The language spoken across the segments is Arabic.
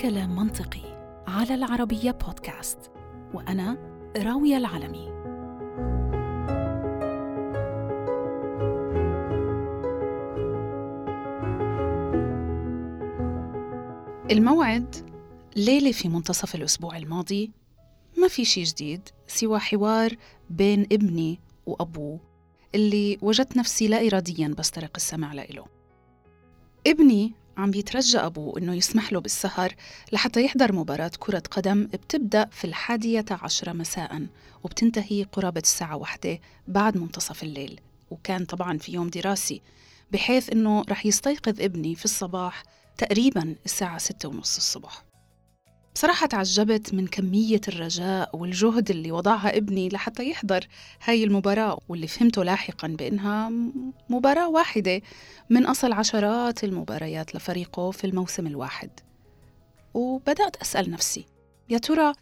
كلام منطقي على العربية بودكاست وأنا راوية العلمي. الموعد ليلة في منتصف الأسبوع الماضي. ما في شي جديد سوى حوار بين ابني وأبوه اللي وجدت نفسي لا إراديا بسترق السمع لإله. ابني عم بيترجى أبوه إنه يسمح له بالسهر لحتى يحضر مباراة كرة قدم بتبدأ في الحادية عشرة مساء وبتنتهي قرابة الساعة واحدة بعد منتصف الليل وكان طبعا في يوم دراسي بحيث إنه رح يستيقظ ابني في الصباح تقريبا الساعة ستة ونص الصبح. بصراحة تعجبت من كمية الرجاء والجهد اللي وضعها ابني لحتى يحضر هاي المباراة واللي فهمته لاحقا بأنها مباراة واحدة من أصل عشرات المباريات لفريقه في الموسم الواحد وبدأت أسأل نفسي يا ترى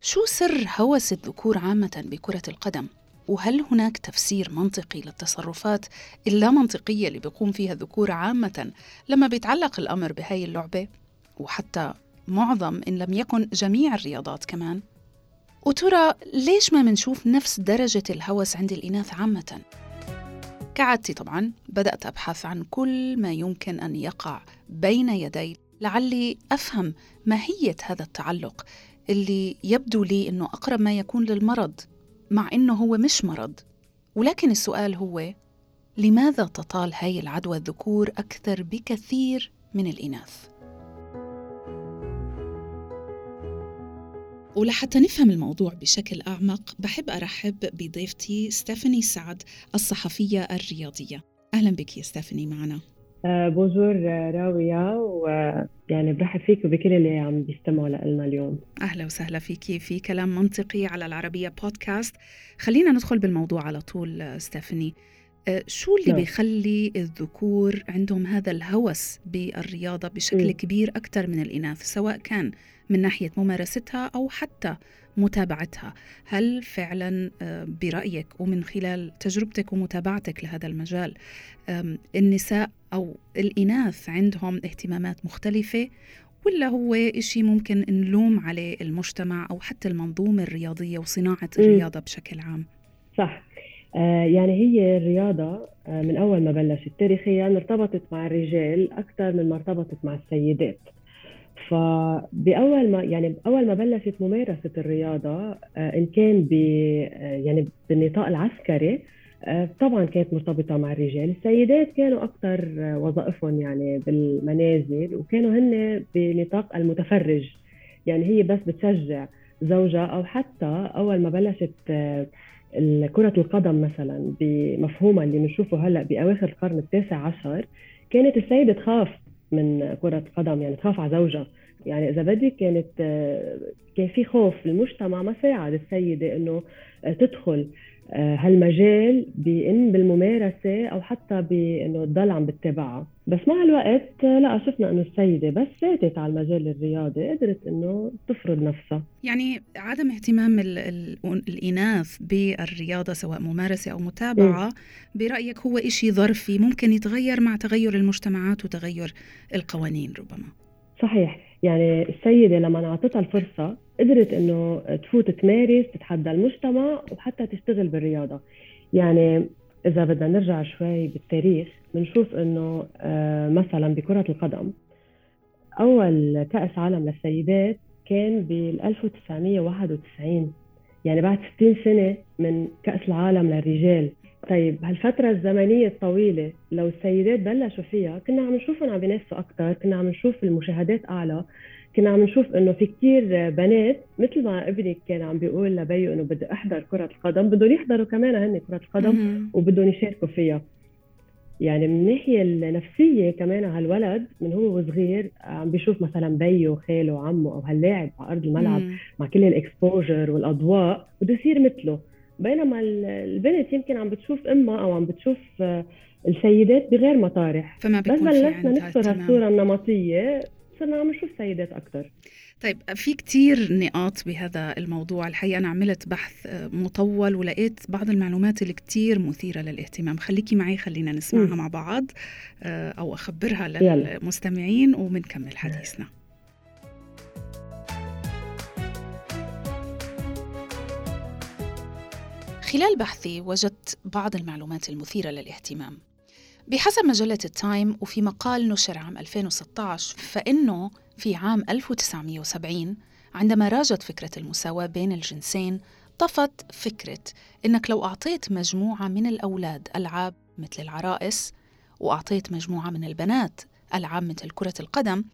شو سر هوس الذكور عامة بكرة القدم؟ وهل هناك تفسير منطقي للتصرفات اللامنطقية اللي بيقوم فيها الذكور عامة لما بيتعلق الأمر بهاي اللعبة؟ وحتى معظم إن لم يكن جميع الرياضات كمان وترى ليش ما منشوف نفس درجة الهوس عند الإناث عامة؟ كعادتي طبعا بدأت أبحث عن كل ما يمكن أن يقع بين يدي لعلي أفهم ماهية هذا التعلق اللي يبدو لي أنه أقرب ما يكون للمرض مع أنه هو مش مرض ولكن السؤال هو لماذا تطال هاي العدوى الذكور أكثر بكثير من الإناث؟ ولحتى نفهم الموضوع بشكل أعمق بحب أرحب بضيفتي ستيفاني سعد الصحفية الرياضية. أهلا بك يا ستيفاني معنا. آه، بونجور راوية ويعني برحب فيك وبكل اللي عم بيستمعوا لنا اليوم. أهلا وسهلا فيكي في كلام منطقي على العربية بودكاست خلينا ندخل بالموضوع على طول ستيفاني. آه، شو اللي نعم. بيخلي الذكور عندهم هذا الهوس بالرياضة بشكل م. كبير أكثر من الإناث سواء كان من ناحية ممارستها أو حتى متابعتها هل فعلا آه، برأيك ومن خلال تجربتك ومتابعتك لهذا المجال النساء أو الإناث عندهم اهتمامات مختلفة ولا هو إشي ممكن نلوم عليه المجتمع أو حتى المنظومة الرياضية وصناعة الرياضة بشكل عام صح آه يعني هي الرياضة آه من أول ما بلشت تاريخيا ارتبطت مع الرجال أكثر من ما ارتبطت مع السيدات. فبأول ما يعني اول ما بلشت ممارسة الرياضة آه، إن كان ب آه، يعني بالنطاق العسكري آه، طبعا كانت مرتبطة مع الرجال، السيدات كانوا أكثر وظائفهم يعني بالمنازل وكانوا هن بنطاق المتفرج. يعني هي بس بتشجع زوجها أو حتى أول ما بلشت كرة القدم مثلا بمفهومها اللي بنشوفه هلأ بأواخر القرن التاسع عشر كانت السيدة تخاف من كرة قدم يعني تخاف على زوجها. يعني إذا بدك كانت كان في خوف المجتمع ما ساعد السيدة إنه تدخل. آه، هالمجال بإن بالممارسة أو حتى بإنه تضل عم بتتابعها بس مع الوقت لا شفنا إنه السيدة بس فاتت على المجال الرياضي قدرت إنه تفرض نفسها. يعني عدم اهتمام ال ال الإناث بالرياضة سواء ممارسة أو متابعة م. برأيك هو إشي ظرفي ممكن يتغير مع تغير المجتمعات وتغير القوانين ربما؟ صحيح. يعني السيدة لما انعطتها الفرصة قدرت إنه تفوت تمارس تتحدى المجتمع وحتى تشتغل بالرياضة. يعني إذا بدنا نرجع شوي بالتاريخ بنشوف إنه آه، مثلا بكرة القدم أول كأس عالم للسيدات كان بال 1991 يعني بعد 60 سنة من كأس العالم للرجال. طيب هالفترة الزمنية الطويلة لو السيدات بلشوا فيها كنا عم نشوفهم عم بينافسوا أكثر، كنا عم نشوف المشاهدات أعلى، كنا عم نشوف إنه في كثير بنات مثل ما ابنك كان عم بيقول لبيو إنه بدي أحضر كرة القدم، بدهم يحضروا كمان هن كرة القدم وبدهم يشاركوا فيها. يعني من الناحية النفسية كمان هالولد من هو وصغير عم بيشوف مثلا بيو وخاله وعمه أو هاللاعب على أرض الملعب مع كل الإكسبوجر والأضواء بده يصير مثله. بينما البنت يمكن عم بتشوف أمها أو عم بتشوف آه، السيدات بغير مطارح. فما بس بلشنا نكسر هالصورة النمطية. صرنا عم نشوف سيدات أكثر طيب في كتير نقاط بهذا الموضوع. الحقيقة أنا عملت بحث مطول ولقيت بعض المعلومات اللي كتير مثيرة للاهتمام. خليكي معي خلينا نسمعها م. مع بعض آه، أو أخبرها للمستمعين ومنكمل حديثنا. خلال بحثي وجدت بعض المعلومات المثيرة للاهتمام. بحسب مجلة التايم وفي مقال نشر عام 2016 فإنه في عام 1970 عندما راجت فكرة المساواة بين الجنسين طفت فكرة إنك لو أعطيت مجموعة من الأولاد ألعاب مثل العرائس وأعطيت مجموعة من البنات ألعاب مثل كرة القدم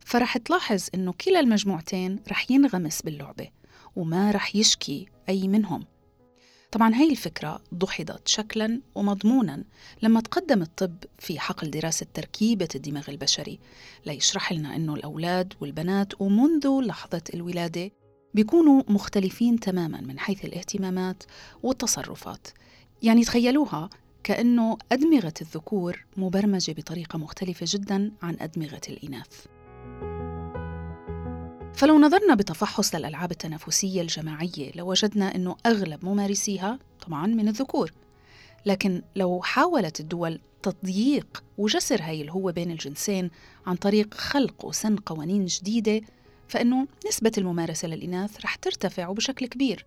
فرح تلاحظ إنه كلا المجموعتين رح ينغمس باللعبة وما رح يشكي أي منهم. طبعا هاي الفكرة دحضت شكلا ومضمونا لما تقدم الطب في حقل دراسة تركيبة الدماغ البشري ليشرح لنا أنه الأولاد والبنات ومنذ لحظة الولادة بيكونوا مختلفين تماما من حيث الاهتمامات والتصرفات. يعني تخيلوها كأنه أدمغة الذكور مبرمجة بطريقة مختلفة جدا عن أدمغة الإناث. فلو نظرنا بتفحص للألعاب التنافسية الجماعية لوجدنا أنه أغلب ممارسيها طبعا من الذكور. لكن لو حاولت الدول تضييق وجسر هاي الهوة بين الجنسين عن طريق خلق وسن قوانين جديدة فإنه نسبة الممارسة للإناث رح ترتفع وبشكل كبير.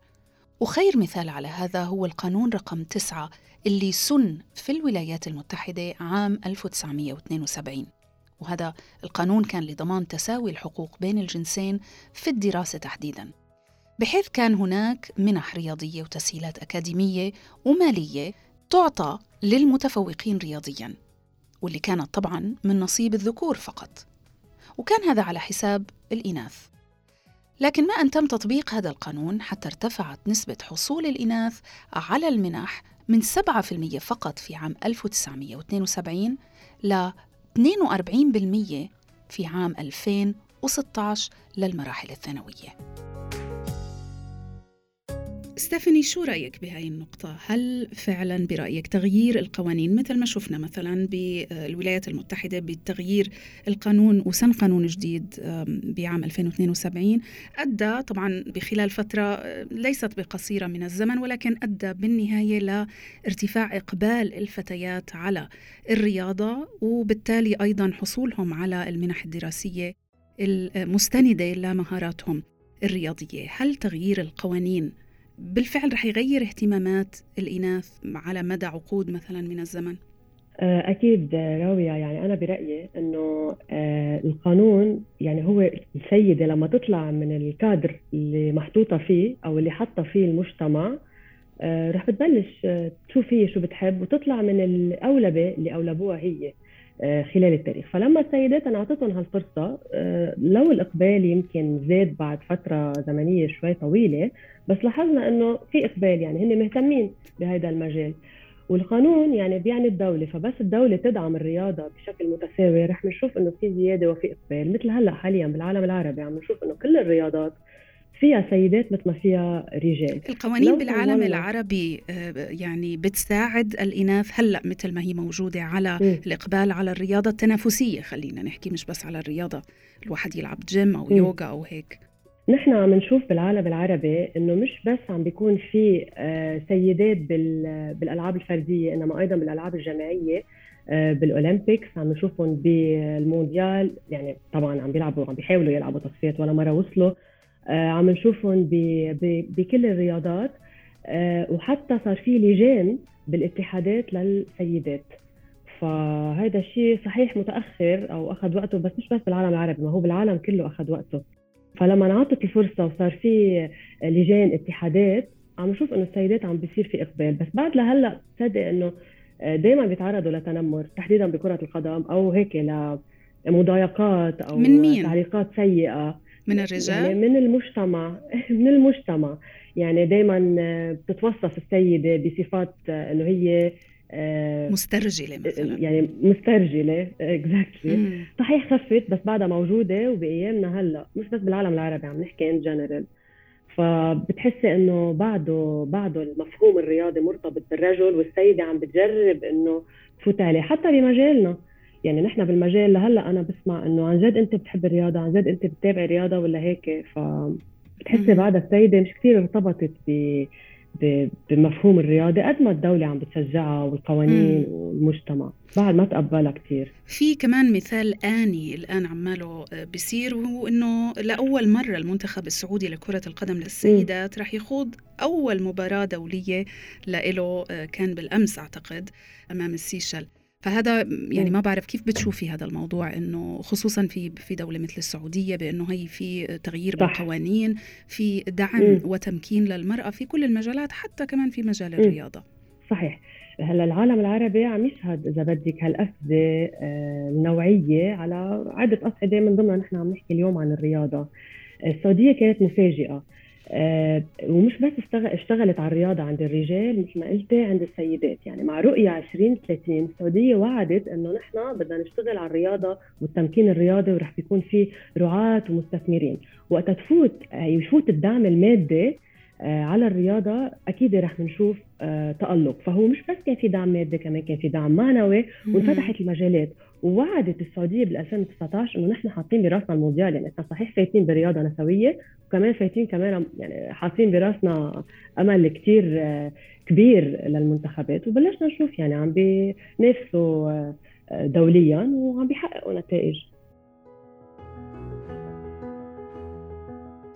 وخير مثال على هذا هو القانون رقم 9 اللي سن في الولايات المتحدة عام 1972 وهذا القانون كان لضمان تساوي الحقوق بين الجنسين في الدراسة تحديداً. بحيث كان هناك منح رياضية وتسهيلات أكاديمية ومالية تعطى للمتفوقين رياضياً واللي كانت طبعاً من نصيب الذكور فقط. وكان هذا على حساب الإناث. لكن ما أن تم تطبيق هذا القانون حتى ارتفعت نسبة حصول الإناث على المنح من 7% فقط في عام 1972 ل 42% في عام 2016 للمراحل الثانوية. ستيفاني شو رأيك بهاي النقطة؟ هل فعلا برأيك تغيير القوانين مثل ما شفنا مثلا بالولايات المتحدة بتغيير القانون وسن قانون جديد بعام 2072 أدى طبعا بخلال فترة ليست بقصيرة من الزمن ولكن أدى بالنهاية لارتفاع إقبال الفتيات على الرياضة وبالتالي أيضا حصولهم على المنح الدراسية المستندة لمهاراتهم الرياضية هل تغيير القوانين بالفعل رح يغير اهتمامات الإناث على مدى عقود مثلا من الزمن؟ آه، أكيد راوية يعني أنا برأيي أنه آه، القانون يعني هو السيدة لما تطلع من الكادر اللي محطوطة فيه أو اللي حاطة فيه المجتمع آه، رح بتبلش تشوف هي شو بتحب وتطلع من الأولبة اللي أولبوها هي خلال التاريخ. فلما السيدات انعطتهم هالفرصة لو الإقبال يمكن زاد بعد فترة زمنية شوي طويلة بس لاحظنا إنه في إقبال يعني هن مهتمين بهذا المجال. والقانون يعني بيعني الدولة فبس الدولة تدعم الرياضة بشكل متساوي. رح نشوف إنه في زيادة وفي إقبال. مثل هلأ حاليا بالعالم العربي عم نشوف إنه كل الرياضات فيها سيدات مثل ما فيها رجال. القوانين بالعالم العربي آه، يعني بتساعد الإناث هلأ مثل ما هي موجودة على م. الإقبال على الرياضة التنافسية. خلينا نحكي مش بس على الرياضة الواحد يلعب جيم أو م. يوغا أو هيك. نحن عم نشوف بالعالم العربي إنه مش بس عم بيكون في آه، سيدات بالألعاب الفردية إنما أيضا بالألعاب الجماعية آه، بالأولمبيكس. عم نشوفهم بالمونديال يعني طبعا عم بيلعبوا عم بيحاولوا يلعبوا تصفيات ولا مرة وصلوا. عم نشوفهم بكل الرياضات وحتى صار في لجان بالاتحادات للسيدات. فهذا الشيء صحيح متأخر أو أخذ وقته بس مش بس بالعالم العربي ما هو بالعالم كله أخذ وقته. فلما انعطت الفرصة وصار في لجان اتحادات عم نشوف إنه السيدات عم بيصير في إقبال. بس بعد لهلأ تصدق إنه دائما بيتعرضوا لتنمر تحديدا بكرة القدم أو هيك لمضايقات أو من مين؟ تعليقات سيئة. من الرجال؟ يعني من المجتمع من المجتمع. يعني دائما بتتوصف السيدة بصفات إنه هي آه، مسترجلة مثلا. يعني مسترجلة exactly صحيح خفت بس بعدها موجودة وبأيامنا هلأ. مش بس بالعالم العربي عم نحكي in general فبتحسي إنه بعده بعده المفهوم الرياضي مرتبط بالرجل والسيدة عم بتجرب إنه تفوت عليه حتى بمجالنا. يعني نحن بالمجال لهلا أنا بسمع إنه عن جد أنت بتحب الرياضة عن جد أنت بتتابعي رياضة ولا هيك؟ ف بتحسي بعدها السيده مش كثير ارتبطت ب بمفهوم الرياضة قد ما الدولة عم بتشجعها والقوانين مم. والمجتمع. بعد ما تقبلها كثير في كمان مثال آني الآن عماله آه، بيصير وهو أنه لأول مرة المنتخب السعودي لكرة القدم للسيدات رح يخوض أول مباراة دولية له آه، كان بالأمس أعتقد أمام السيشل. فهذا يعني ما بعرف كيف بتشوفي هذا الموضوع إنه خصوصا في في دولة مثل السعودية بإنه هي في تغيير صح. بالقوانين في دعم م. وتمكين للمرأة في كل المجالات حتى كمان في مجال الرياضة. صحيح. هلا العالم العربي عم يشهد إذا بدك هالأسئلة آه، النوعية على عدة اصعده من ضمنها نحن عم نحكي اليوم عن الرياضة. السعودية كانت مفاجئة. ومش بس اشتغلت على الرياضة عند الرجال مثل ما قلتي عند السيدات. يعني مع رؤية 2030 السعودية وعدت إنه نحن بدنا نشتغل على الرياضة والتمكين الرياضي ورح بيكون في رعاة ومستثمرين. وقت تفوت آه، يفوت الدعم المادي آه، على الرياضة أكيد رح نشوف آه، تألق. فهو مش بس كان في دعم مادي كمان كان في دعم معنوي وانفتحت المجالات. ووعدت السعوديه بال 2019 إنه نحن حاطين براسنا المونديال. يعني إحنا صحيح فايتين برياضة نسوية وكمان فايتين كمان يعني حاطين براسنا أمل كثير آه، كبير للمنتخبات. وبلشنا نشوف يعني عم بينافسوا دوليا وعم بيحققوا نتائج.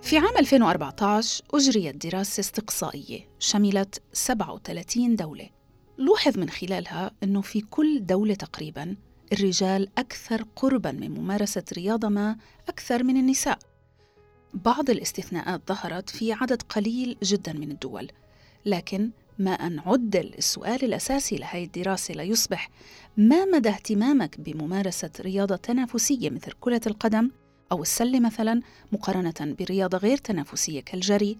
في عام 2014 أجريت دراسة استقصائية شملت 37 دولة. لوحظ من خلالها أنه في كل دولة تقريباً الرجال أكثر قرباً من ممارسة رياضة ما أكثر من النساء. بعض الاستثناءات ظهرت في عدد قليل جدا من الدول لكن ما أن عدل السؤال الأساسي لهذه الدراسة ليصبح ما مدى اهتمامك بممارسة رياضة تنافسية مثل كرة القدم أو السلة مثلا مقارنة برياضة غير تنافسية كالجري؟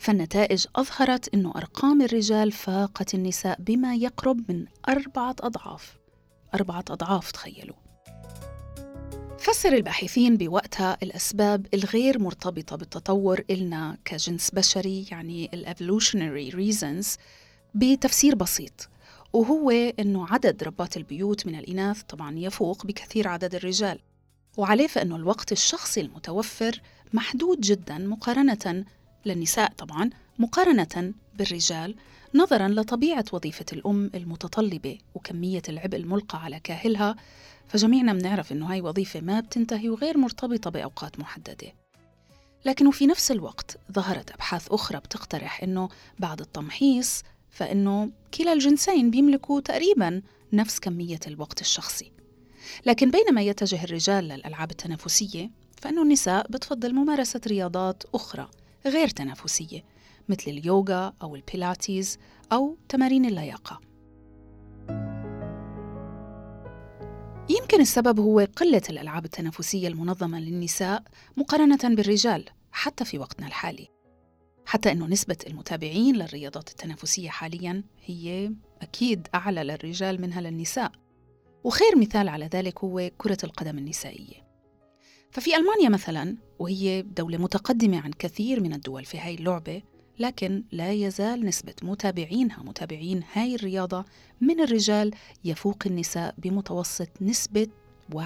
فالنتائج أظهرت أن أرقام الرجال فاقت النساء بما يقرب من أربعة أضعاف. أربعة أضعاف تخيلوا. فسر الباحثين بوقتها الأسباب الغير مرتبطة بالتطور إلنا كجنس بشري يعني evolutionary reasons بتفسير بسيط. وهو أنه عدد ربات البيوت من الإناث طبعا يفوق بكثير عدد الرجال. وعليه فإنه الوقت الشخصي المتوفر محدود جدا مقارنة للنساء طبعا مقارنة بالرجال نظرا لطبيعة وظيفة الأم المتطلبة وكمية العبء الملقى على كاهلها فجميعنا بنعرف إنه هاي وظيفة ما بتنتهي وغير مرتبطة بأوقات محددة. لكن في نفس الوقت ظهرت أبحاث أخرى بتقترح إنه بعد التمحيص فإنه كلا الجنسين بيملكوا تقريبا نفس كمية الوقت الشخصي. لكن بينما يتجه الرجال للألعاب التنافسية فإنه النساء بتفضل ممارسة رياضات أخرى غير تنافسية مثل اليوغا أو البيلاتيز أو تمارين اللياقة. يمكن السبب هو قلة الألعاب التنافسية المنظمة للنساء مقارنة بالرجال حتى في وقتنا الحالي. حتى أنه نسبة المتابعين للرياضات التنافسية حاليا هي أكيد أعلى للرجال منها للنساء. وخير مثال على ذلك هو كرة القدم النسائية. ففي ألمانيا مثلا وهي دولة متقدمة عن كثير من الدول في هاي اللعبة لكن لا يزال نسبة متابعينها متابعين هاي الرياضة من الرجال يفوق النساء بمتوسط نسبة 61%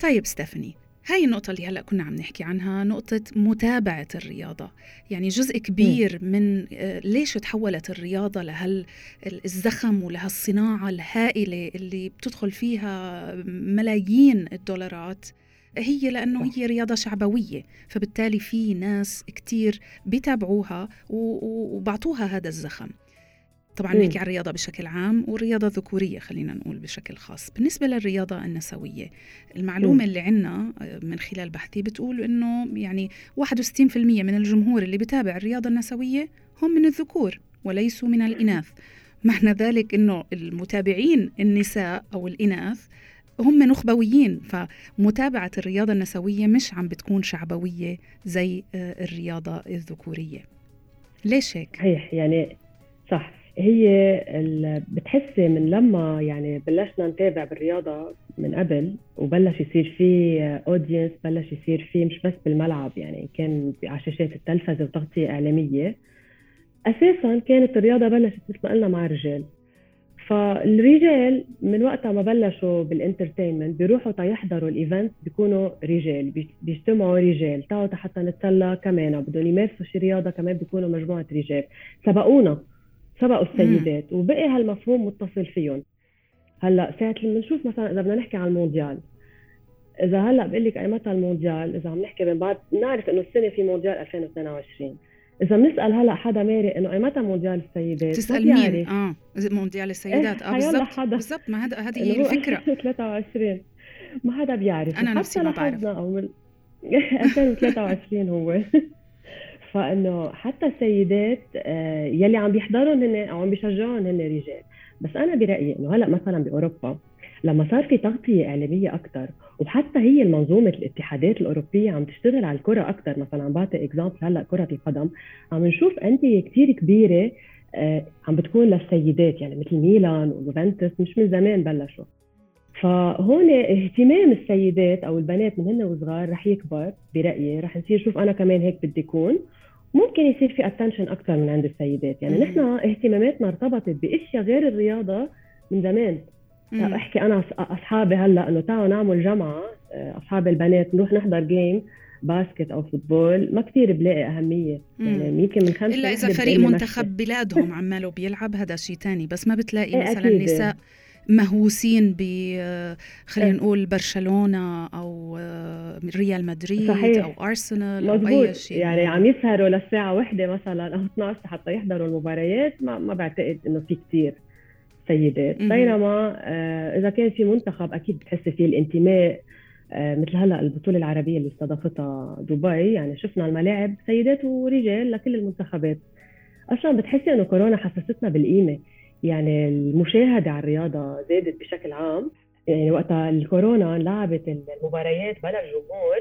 طيب ستيفاني هاي النقطة اللي هلأ كنا عم نحكي عنها نقطة متابعة الرياضة. يعني جزء كبير من آه، ليش تحولت الرياضة لهال الزخم ولهالصناعة الهائلة اللي بتدخل فيها ملايين الدولارات؟ هي لأنه هي رياضة شعبوية فبالتالي في ناس كتير بيتابعوها وبعطوها هذا الزخم. طبعا نحكي عن الرياضة بشكل عام والرياضة الذكورية خلينا نقول بشكل خاص. بالنسبة للرياضة النسوية المعلومة مم. اللي عنا آه، من خلال بحثي بتقول أنه يعني 61% من الجمهور اللي بتابع الرياضة النسوية هم من الذكور وليسوا من الإناث. معنى ذلك أنه المتابعين النساء أو الإناث هم نخبويين فمتابعة الرياضة النسوية مش عم بتكون شعبوية زي آه، الرياضة الذكورية. ليش هيك؟ صحيح يعني صح. هي بتحسي من لما يعني بلشنا نتابع بالرياضة من قبل وبلش يصير في اودينس بلش يصير في مش بس بالملعب يعني كان على شاشات التلفزة وتغطية إعلامية. أساسا كانت الرياضة بلشت مثل ما قلنا مع الرجال. فالرجال من وقتها ما بلشوا بال entertainment بيروحوا تيحضروا ال event بيكونوا رجال بيجتمعوا رجال. تعوا حتى نتسلى كمان بدهم يمارسوا شي رياضة كمان بيكونوا مجموعة رجال. سبقونا سبقوا السيدات وبقي هالمفهوم متصل فيهم. هلأ ساعة لما نشوف مثلا إذا بدنا نحكي عن المونديال إذا هلأ بقول لك أي متى المونديال إذا عم نحكي من بعد نعرف إنه السنة في مونديال 2022 إذا بنسأل هلأ حدا مارق إنه أي متى مونديال السيدات؟ تسأل مين؟ آه مونديال السيدات. آه بالضبط بالضبط. ما هذا هذه هي الفكرة. 23 ما حدا بيعرف. أنا نفسي ما بعرف. أو من 2023 هو. فإنه حتى السيدات آه، يلي عم بيحضروا هن أو عم بيشجعوهم هن رجال. بس أنا برأيي إنه هلأ مثلا بأوروبا لما صار في تغطية إعلامية أكثر وحتى هي المنظومة الاتحادات الأوروبية عم تشتغل على الكرة أكثر مثلا عم بعطي example هلأ كرة القدم. عم نشوف انديه كثير كبيرة آه عم بتكون للسيدات يعني مثل ميلان ويوفنتوس مش من زمان بلشوا. فهون اهتمام السيدات أو البنات من هن وصغار رح يكبر برأيي. رح نصير شوف أنا كمان هيك بدي أكون. ممكن يصير في attention أكثر من عند السيدات. يعني نحن اهتماماتنا ارتبطت بأشياء غير الرياضة من زمان. أحكي أنا أصحابي هلأ إنه تعالوا نعمل جمعة آه، أصحاب البنات نروح نحضر game basket أو football ما كثير بلاقي أهمية. يعني يمكن من خمسه إلا إذا فريق منتخب بلادهم عماله بيلعب هذا شيء ثاني بس ما بتلاقي إيه، مثلا نساء مهووسين ب خلينا إيه. نقول برشلونة أو آه، ريال مدريد صحيح. أو أرسنال أو أي شيء يعني عم يسهروا للساعة واحدة مثلا أو 12 حتى يحضروا المباريات ما ما بعتقد إنه في كثير سيدات بينما آه، إذا كان في منتخب أكيد بتحسي فيه الانتماء آه، مثل هلأ البطولة العربية اللي استضافتها دبي. يعني شفنا الملاعب سيدات ورجال لكل المنتخبات. أصلا بتحسي إنه كورونا حسستنا بالقيمة. يعني المشاهدة على الرياضة زادت بشكل عام. يعني وقتها الكورونا لعبت المباريات بلا الجمهور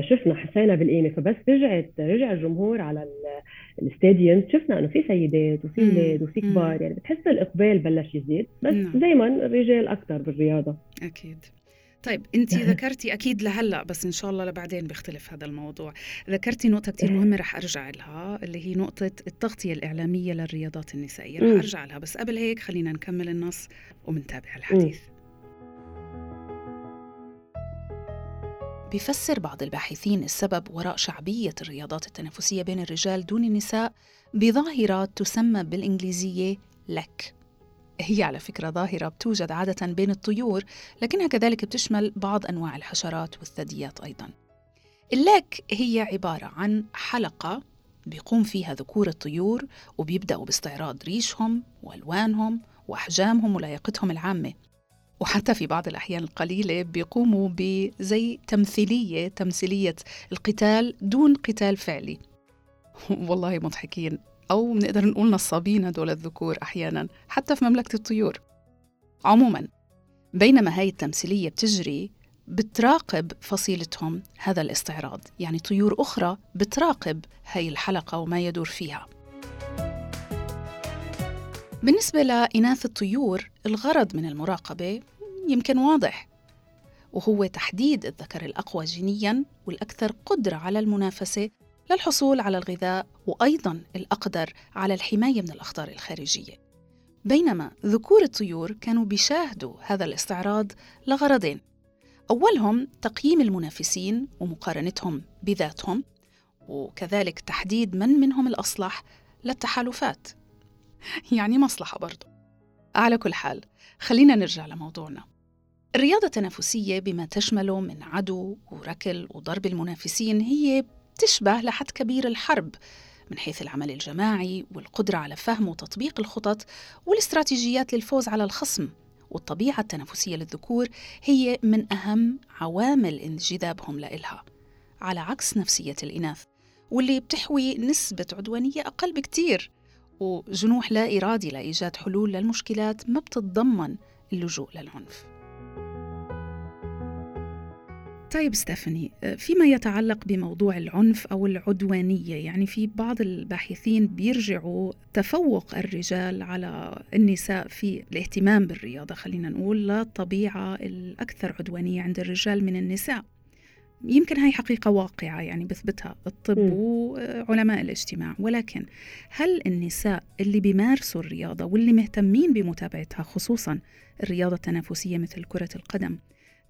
شفنا حسينا بالقيمة. فبس رجعت رجع الجمهور على الاستاديوم شفنا إنه في سيدات وفي أولاد وفي كبار. يعني بتحس الإقبال بلش يزيد. بس نعم. دائما الرجال أكثر بالرياضة. أكيد. طيب أنت ذكرتي أكيد لهلأ بس إن شاء الله لبعدين بيختلف هذا الموضوع. ذكرتي نقطة كثير مهمة رح أرجع لها اللي هي نقطة التغطية الإعلامية للرياضات النسائية. رح أرجع لها. بس قبل هيك خلينا نكمل النص ومنتابع الحديث. بيفسر بعض الباحثين السبب وراء شعبية الرياضات التنافسية بين الرجال دون النساء بظاهرة تسمى بالإنجليزية لك. هي على فكرة ظاهرة بتوجد عادة بين الطيور لكنها كذلك بتشمل بعض أنواع الحشرات والثدييات أيضا. اللك هي عبارة عن حلقة بيقوم فيها ذكور الطيور وبيبدأوا باستعراض ريشهم وألوانهم وأحجامهم ولايقتهم العامة. وحتى في بعض الأحيان القليلة بيقوموا بزي تمثيلية تمثيلية القتال دون قتال فعلي. والله مضحكين. أو بنقدر نقول نصابين هدول الذكور أحيانا حتى في مملكة الطيور. عموما بينما هاي التمثيلية بتجري بتراقب فصيلتهم هذا الاستعراض. يعني طيور أخرى بتراقب هاي الحلقة وما يدور فيها. بالنسبة لإناث الطيور الغرض من المراقبة يمكن واضح. وهو تحديد الذكر الأقوى جينياً والأكثر قدرة على المنافسة للحصول على الغذاء وأيضاً الأقدر على الحماية من الأخطار الخارجية. بينما ذكور الطيور كانوا بيشاهدوا هذا الاستعراض لغرضين. أولهم تقييم المنافسين ومقارنتهم بذاتهم وكذلك تحديد من منهم الأصلح للتحالفات. يعني مصلحة برضو. على كل حال خلينا نرجع لموضوعنا. الرياضة التنافسية بما تشمله من عدو وركل وضرب المنافسين هي تشبه لحد كبير الحرب من حيث العمل الجماعي والقدرة على فهم وتطبيق الخطط والاستراتيجيات للفوز على الخصم. والطبيعة التنافسية للذكور هي من أهم عوامل انجذابهم لإلها. على عكس نفسية الإناث واللي بتحوي نسبة عدوانية أقل بكتير. وجنوح لا إرادي لإيجاد حلول للمشكلات ما بتتضمن اللجوء للعنف. طيب ستيفاني فيما يتعلق بموضوع العنف أو العدوانية يعني في بعض الباحثين بيرجعوا تفوق الرجال على النساء في الاهتمام بالرياضة خلينا نقول للطبيعه الأكثر عدوانية عند الرجال من النساء يمكن هاي حقيقة واقعة يعني بثبتها الطب م. وعلماء الاجتماع ولكن هل النساء اللي بيمارسوا الرياضة واللي مهتمين بمتابعتها خصوصا الرياضة التنافسية مثل كرة القدم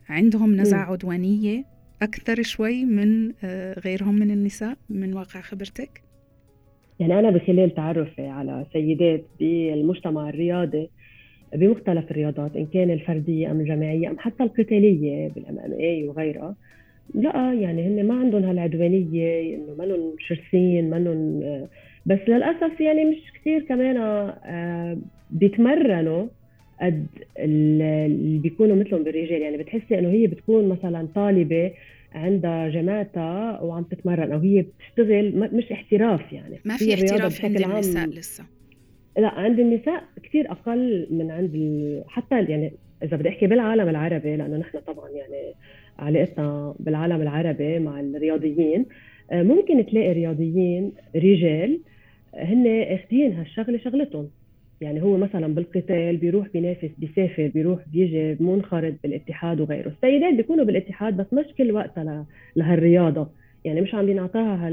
عندهم نزعة عدوانية أكثر شوي من آه، غيرهم من النساء من واقع خبرتك؟ يعني أنا بخلال تعرفي على سيدات بالمجتمع الرياضي بمختلف الرياضات إن كان الفردية أم الجماعية أم حتى القتالية بالام ام اي وغيرها لا يعني هن ما عندهم هالعدوانية إنه منهم شرسين منهم بس للأسف يعني مش كثير كمان آه، بيتمرنوا قد اللي بيكونوا مثلهم بالرجال. يعني بتحسي إنه هي بتكون مثلا طالبة عندها جامعتها وعم تتمرن أو هي بتشتغل مش احتراف يعني. ما في احتراف عند النساء لسه. لا عند النساء كثير أقل من عند ال... حتى يعني إذا بدي أحكي بالعالم العربي لأنه نحن طبعا يعني علاقتنا بالعالم العربي مع الرياضيين. آه، ممكن تلاقي رياضيين رجال هن اخذين هالشغلة شغلتهم. يعني هو مثلا بالقتال بيروح بينافس بيسافر بيروح بيجي منخرط بالاتحاد وغيره. السيدات بيكونوا بالاتحاد بس مش كل وقتها لهالرياضة. يعني مش عم بينعطاها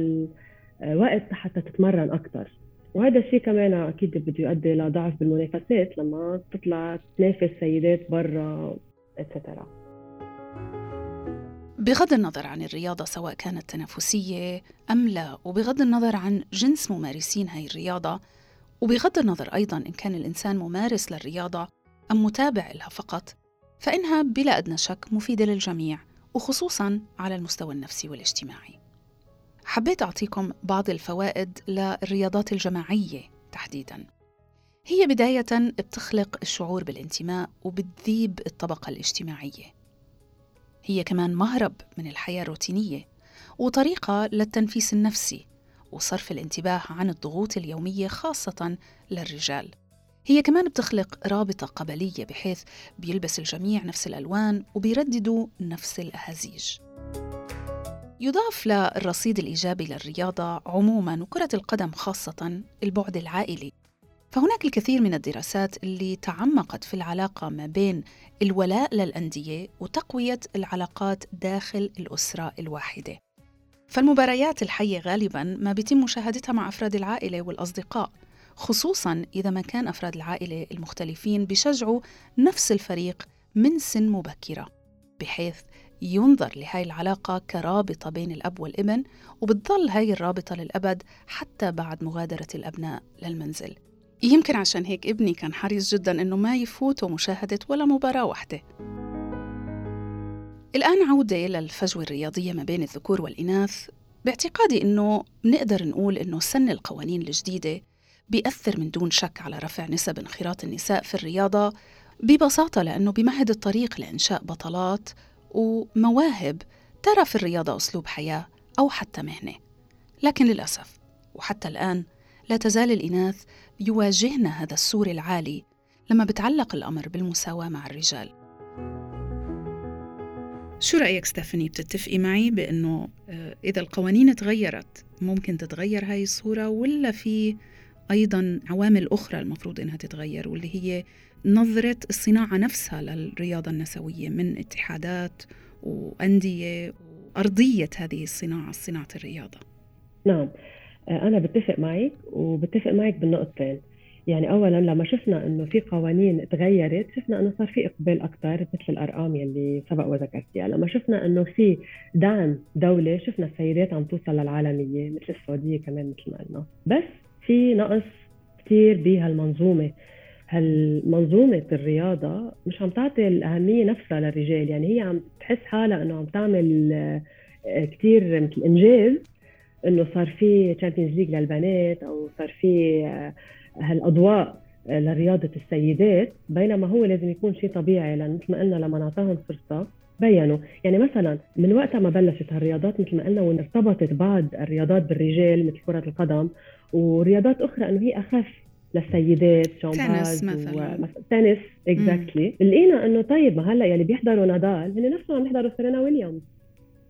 هالوقت حتى تتمرن أكثر وهذا الشيء كمان أكيد بده يؤدي لضعف بالمنافسات لما تطلع تنافس سيدات برا اتسترا بغض النظر عن الرياضة سواء كانت تنافسية أم لا وبغض النظر عن جنس ممارسين هاي الرياضة وبغض النظر أيضا إن كان الإنسان ممارس للرياضة أم متابع لها فقط فإنها بلا أدنى شك مفيدة للجميع وخصوصا على المستوى النفسي والاجتماعي. حبيت أعطيكم بعض الفوائد للرياضات الجماعية تحديدا. هي بداية بتخلق الشعور بالانتماء وبتذيب الطبقة الاجتماعية. هي كمان مهرب من الحياة الروتينية وطريقة للتنفيس النفسي وصرف الانتباه عن الضغوط اليومية خاصة للرجال. هي كمان بتخلق رابطة قبلية بحيث بيلبس الجميع نفس الألوان وبيرددوا نفس الأهازيج. يضاف للرصيد الإيجابي للرياضة عموما وكرة القدم خاصة البعد العائلي. فهناك الكثير من الدراسات اللي تعمقت في العلاقة ما بين الولاء للأندية وتقوية العلاقات داخل الأسرة الواحدة. فالمباريات الحية غالبا ما بيتم مشاهدتها مع أفراد العائلة والأصدقاء خصوصا إذا ما كان أفراد العائلة المختلفين بيشجعوا نفس الفريق من سن مبكرة بحيث ينظر لهاي العلاقة كرابطة بين الأب والابن وبتظل هاي الرابطة للأبد حتى بعد مغادرة الأبناء للمنزل. يمكن عشان هيك ابني كان حريص جدا إنه ما يفوته مشاهدة ولا مباراة واحدة. الآن عودة للفجوة الرياضية ما بين الذكور والإناث باعتقادي أنه نقدر نقول أنه سن القوانين الجديدة بيأثر من دون شك على رفع نسب انخراط النساء في الرياضة ببساطة لأنه بمهد الطريق لإنشاء بطلات ومواهب ترى في الرياضة أسلوب حياة أو حتى مهنة. لكن للأسف وحتى الآن لا تزال الإناث يواجهن هذا السور العالي لما بتعلق الأمر بالمساواة مع الرجال. شو رأيك ستيفاني؟ بتتفقي معي بأنه آه، إذا القوانين تغيرت ممكن تتغير هاي الصورة ولا في أيضا عوامل أخرى المفروض إنها تتغير واللي هي نظرة الصناعة نفسها للرياضة النسوية من اتحادات وأندية وأرضية هذه الصناعة صناعة الرياضة؟ نعم. آه، أنا بتفق معك وبتفق معك بالنقطتين. يعني اولا لما شفنا إنه في قوانين تغيرت شفنا إنه صار في إقبال أكثر مثل الأرقام يلي سبق وذكرتيها. لما شفنا إنه في دعم دولي شفنا السيدات عم توصل للعالمية مثل السعودية كمان مثل ما قلنا. بس في نقص كثير بهالمنظومه هالمنظومة الرياضة مش عم تعطي الأهمية نفسها للرجال. يعني هي عم تحس حالها إنه عم تعمل آه، كثير مثل إنجاز إنه صار في Champions League للبنات أو صار في آه، هالأضواء لرياضة السيدات بينما هو لازم يكون شيء طبيعي لأن مثل ما قلنا لما نعطاهم فرصة بينوا. يعني مثلا من وقتها ما بلشت هالرياضات مثل ما قلنا وارتبطت بعض الرياضات بالرجال مثل كرة القدم ورياضات أخرى إنه هي أخف للسيدات تنس مثلا. تنس exactly لقينا إنه طيب ما هلأ يلي بيحضروا نادال هن نفسهم عم يحضروا سيرينا ويليامز.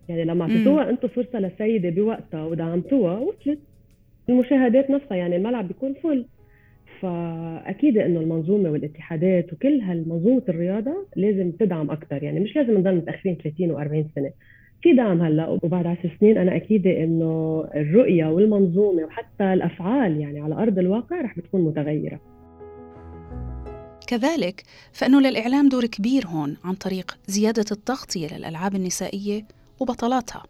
يعني لما اعطيتوها أنتم فرصة للسيدة بوقتها ودعمتوها وصلت المشاهدات نفسها يعني الملعب بيكون full فأكيد إنه المنظومة والاتحادات وكل هالمنظومة الرياضة لازم تدعم أكثر يعني مش لازم نضل متأخرين 30 و40 سنة. في دعم هلأ وبعد عشر سنين أنا اكيده إنه الرؤية والمنظومة وحتى الأفعال يعني على أرض الواقع رح بتكون متغيرة. كذلك فإنه للإعلام دور كبير هون عن طريق زيادة التغطيه للالعاب النسائية وبطلاتها.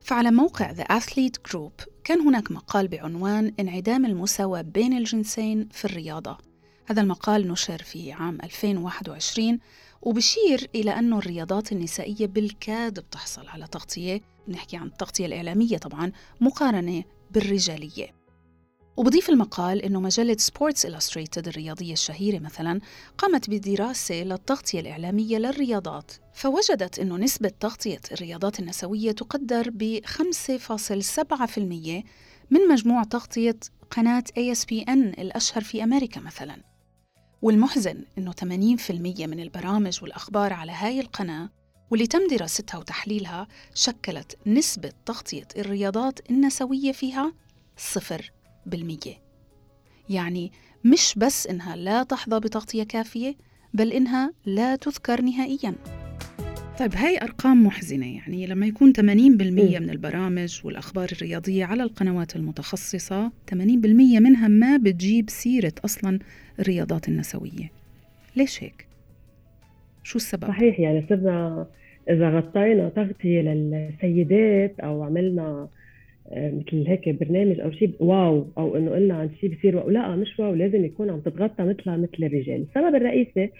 فعلى موقع The Athlete Group كان هناك مقال بعنوان انعدام المساواة بين الجنسين في الرياضة. هذا المقال نشر في عام 2021 وبشير إلى أن الرياضات النسائية بالكاد بتحصل على تغطية. نحكي عن التغطية الإعلامية طبعا مقارنة بالرجالية. وبضيف المقال أنه مجلة Sports Illustrated الرياضية الشهيرة مثلا قامت بدراسة للتغطية الإعلامية للرياضات فوجدت أنه نسبة تغطية الرياضات النسوية تقدر ب 5.7% من مجموع تغطية قناة ESPN الأشهر في أمريكا مثلا. والمحزن أنه 80% من البرامج والأخبار على هاي القناة واللي تم دراستها وتحليلها شكلت نسبة تغطية الرياضات النسوية فيها صفر. يعني مش بس إنها لا تحظى بتغطية كافية بل إنها لا تذكر نهائياً. طيب هاي أرقام محزنة. يعني لما يكون 80% من البرامج والأخبار الرياضية على القنوات المتخصصة 80% منها ما بتجيب سيرة أصلا الرياضات النسوية. ليش هيك؟ شو السبب؟ صحيح يعني صرنا إذا غطينا تغطية للسيدات أو عملنا مثل هيك برنامج أو شيء wow أو إنه قلنا عن شيء بصير لا مش wow لازم يكون عم تتغطى مثلها مثل الرجال. السبب الرئيسي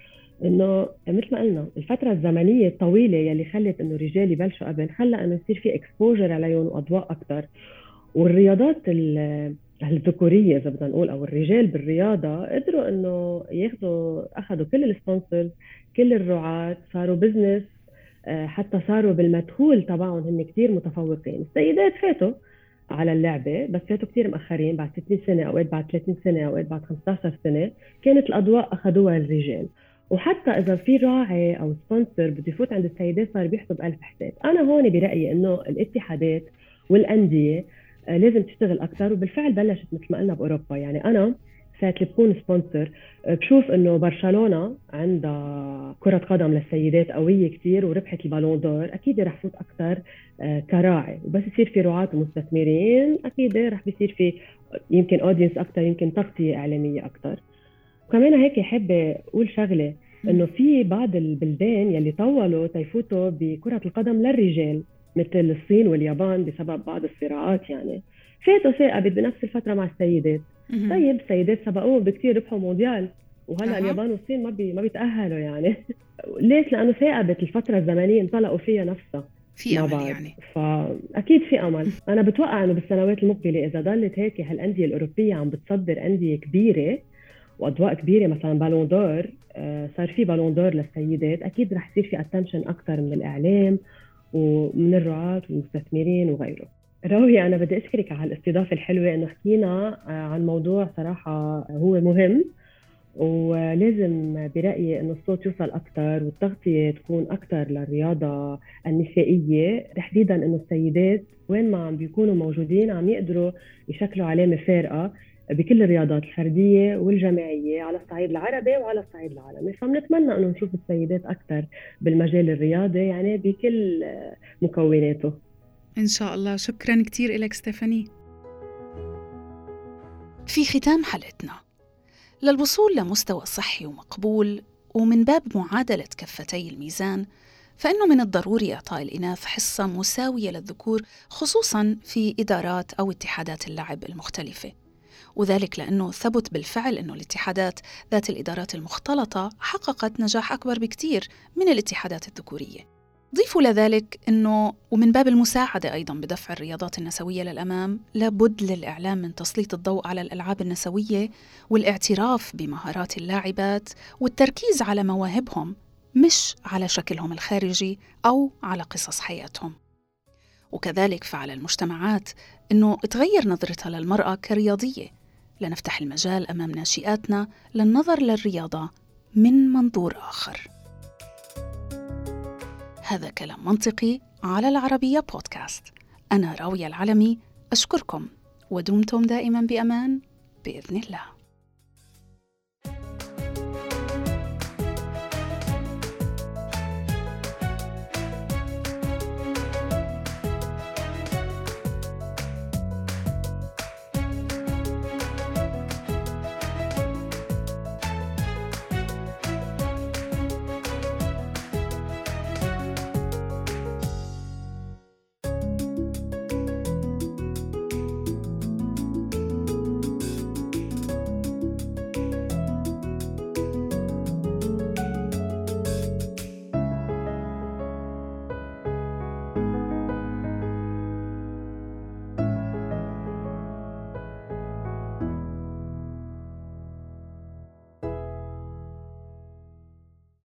إنه مثل ما قلنا الفترة الزمنية الطويلة يلي خلت إنه الرجال يبلشوا قبل خلى إنه يصير في exposure عليهم وأضواء أكثر والرياضات الذكورية إذا بدنا نقول أو الرجال بالرياضة قدروا إنه ياخذوا اخذوا كل ال sponsors كل الرعاة صاروا business آه، حتى صاروا بالمدخول تبعهم هن كثير متفوقين. السيدات فاتوا على اللعبة بس فاتوا كثير مأخرين بعد 60 سنة اوقات بعد 30 سنة اوقات بعد 15 سنة كانت الأضواء أخذوها الرجال. وحتى إذا في راعي أو sponsor بده يفوت عند السيدات صار بيحسب ألف حساب. أنا هون برأيي إنه الاتحادات والأندية آه، لازم تشتغل أكثر وبالفعل بلشت مثل ما قلنا بأوروبا. يعني أنا ساعة اللي بكون sponsor. آه، بشوف إنه برشلونة عندها كرة قدم للسيدات قوية كثير وربحت ال Ballon d'Or. أكيد رح فوت أكثر آه، كراعي. وبس يصير في رعاة ومستثمرين أكيد رح بيصير في يمكن audience أكثر يمكن تغطية إعلامية أكثر وكمان هيك حابة أقول شغلة إنه في بعض البلدان يلي طولوا تيفوتوا بكرة القدم للرجال مثل الصين واليابان بسبب بعض الصراعات يعني. فاتوا ثاقبت بنفس الفترة مع السيدات. طيب السيدات سبقوهم بكثير ربحوا مونديال وهلا أه. اليابان والصين ما بي ما بيتأهلوا يعني. ليش؟ لأنه ثاقبت الفترة الزمنية انطلقوا فيها نفسها. في أمل يعني. فاكيد في أمل. أنا بتوقع إنه بالسنوات المقبلة إذا ضلت هيك هالأندية الأوروبية عم بتصدر أندية كبيرة وأضواء كبيرة مثلا Ballon d'Or آه، صار في Ballon d'Or للسيدات. أكيد رح يصير في attention أكثر من الإعلام ومن الرعاة والمستثمرين وغيره. راوية أنا بدي أشكرك على الاستضافة الحلوة. إنه حكينا آه، عن موضوع صراحة هو مهم ولازم برأيي إنه الصوت يوصل أكثر والتغطية تكون أكثر للرياضة النسائية. تحديدا إنه السيدات وين ما عم بيكونوا موجودين عم يقدروا يشكلوا علامة فارقة بكل الرياضات الفردية والجماعية على الصعيد العربي وعلى الصعيد العالمي. فبنتمنى أنه نشوف السيدات أكثر بالمجال الرياضي يعني بكل مكوناته. إن شاء الله. شكرا كثير لك ستيفاني. في ختام حلقتنا. للوصول لمستوى صحي ومقبول ومن باب معادلة كفتي الميزان فإنه من الضروري إعطاء الإناث حصة مساوية للذكور خصوصا في إدارات أو اتحادات اللعب المختلفة. وذلك لأنه ثبت بالفعل أنه الاتحادات ذات الإدارات المختلطة حققت نجاح أكبر بكثير من الاتحادات الذكورية. ضيفوا لذلك أنه ومن باب المساعدة أيضا بدفع الرياضات النسوية للأمام لابد للإعلام من تسليط الضوء على الألعاب النسوية والاعتراف بمهارات اللاعبات والتركيز على مواهبهم مش على شكلهم الخارجي أو على قصص حياتهم. وكذلك فعلى المجتمعات أنه تغير نظرتها للمرأة كرياضية. لنفتح المجال أمام ناشئاتنا للنظر للرياضة من منظور آخر. هذا كلام منطقي على العربية بودكاست. أنا راويه العلمي أشكركم ودمتم دائما بأمان بإذن الله.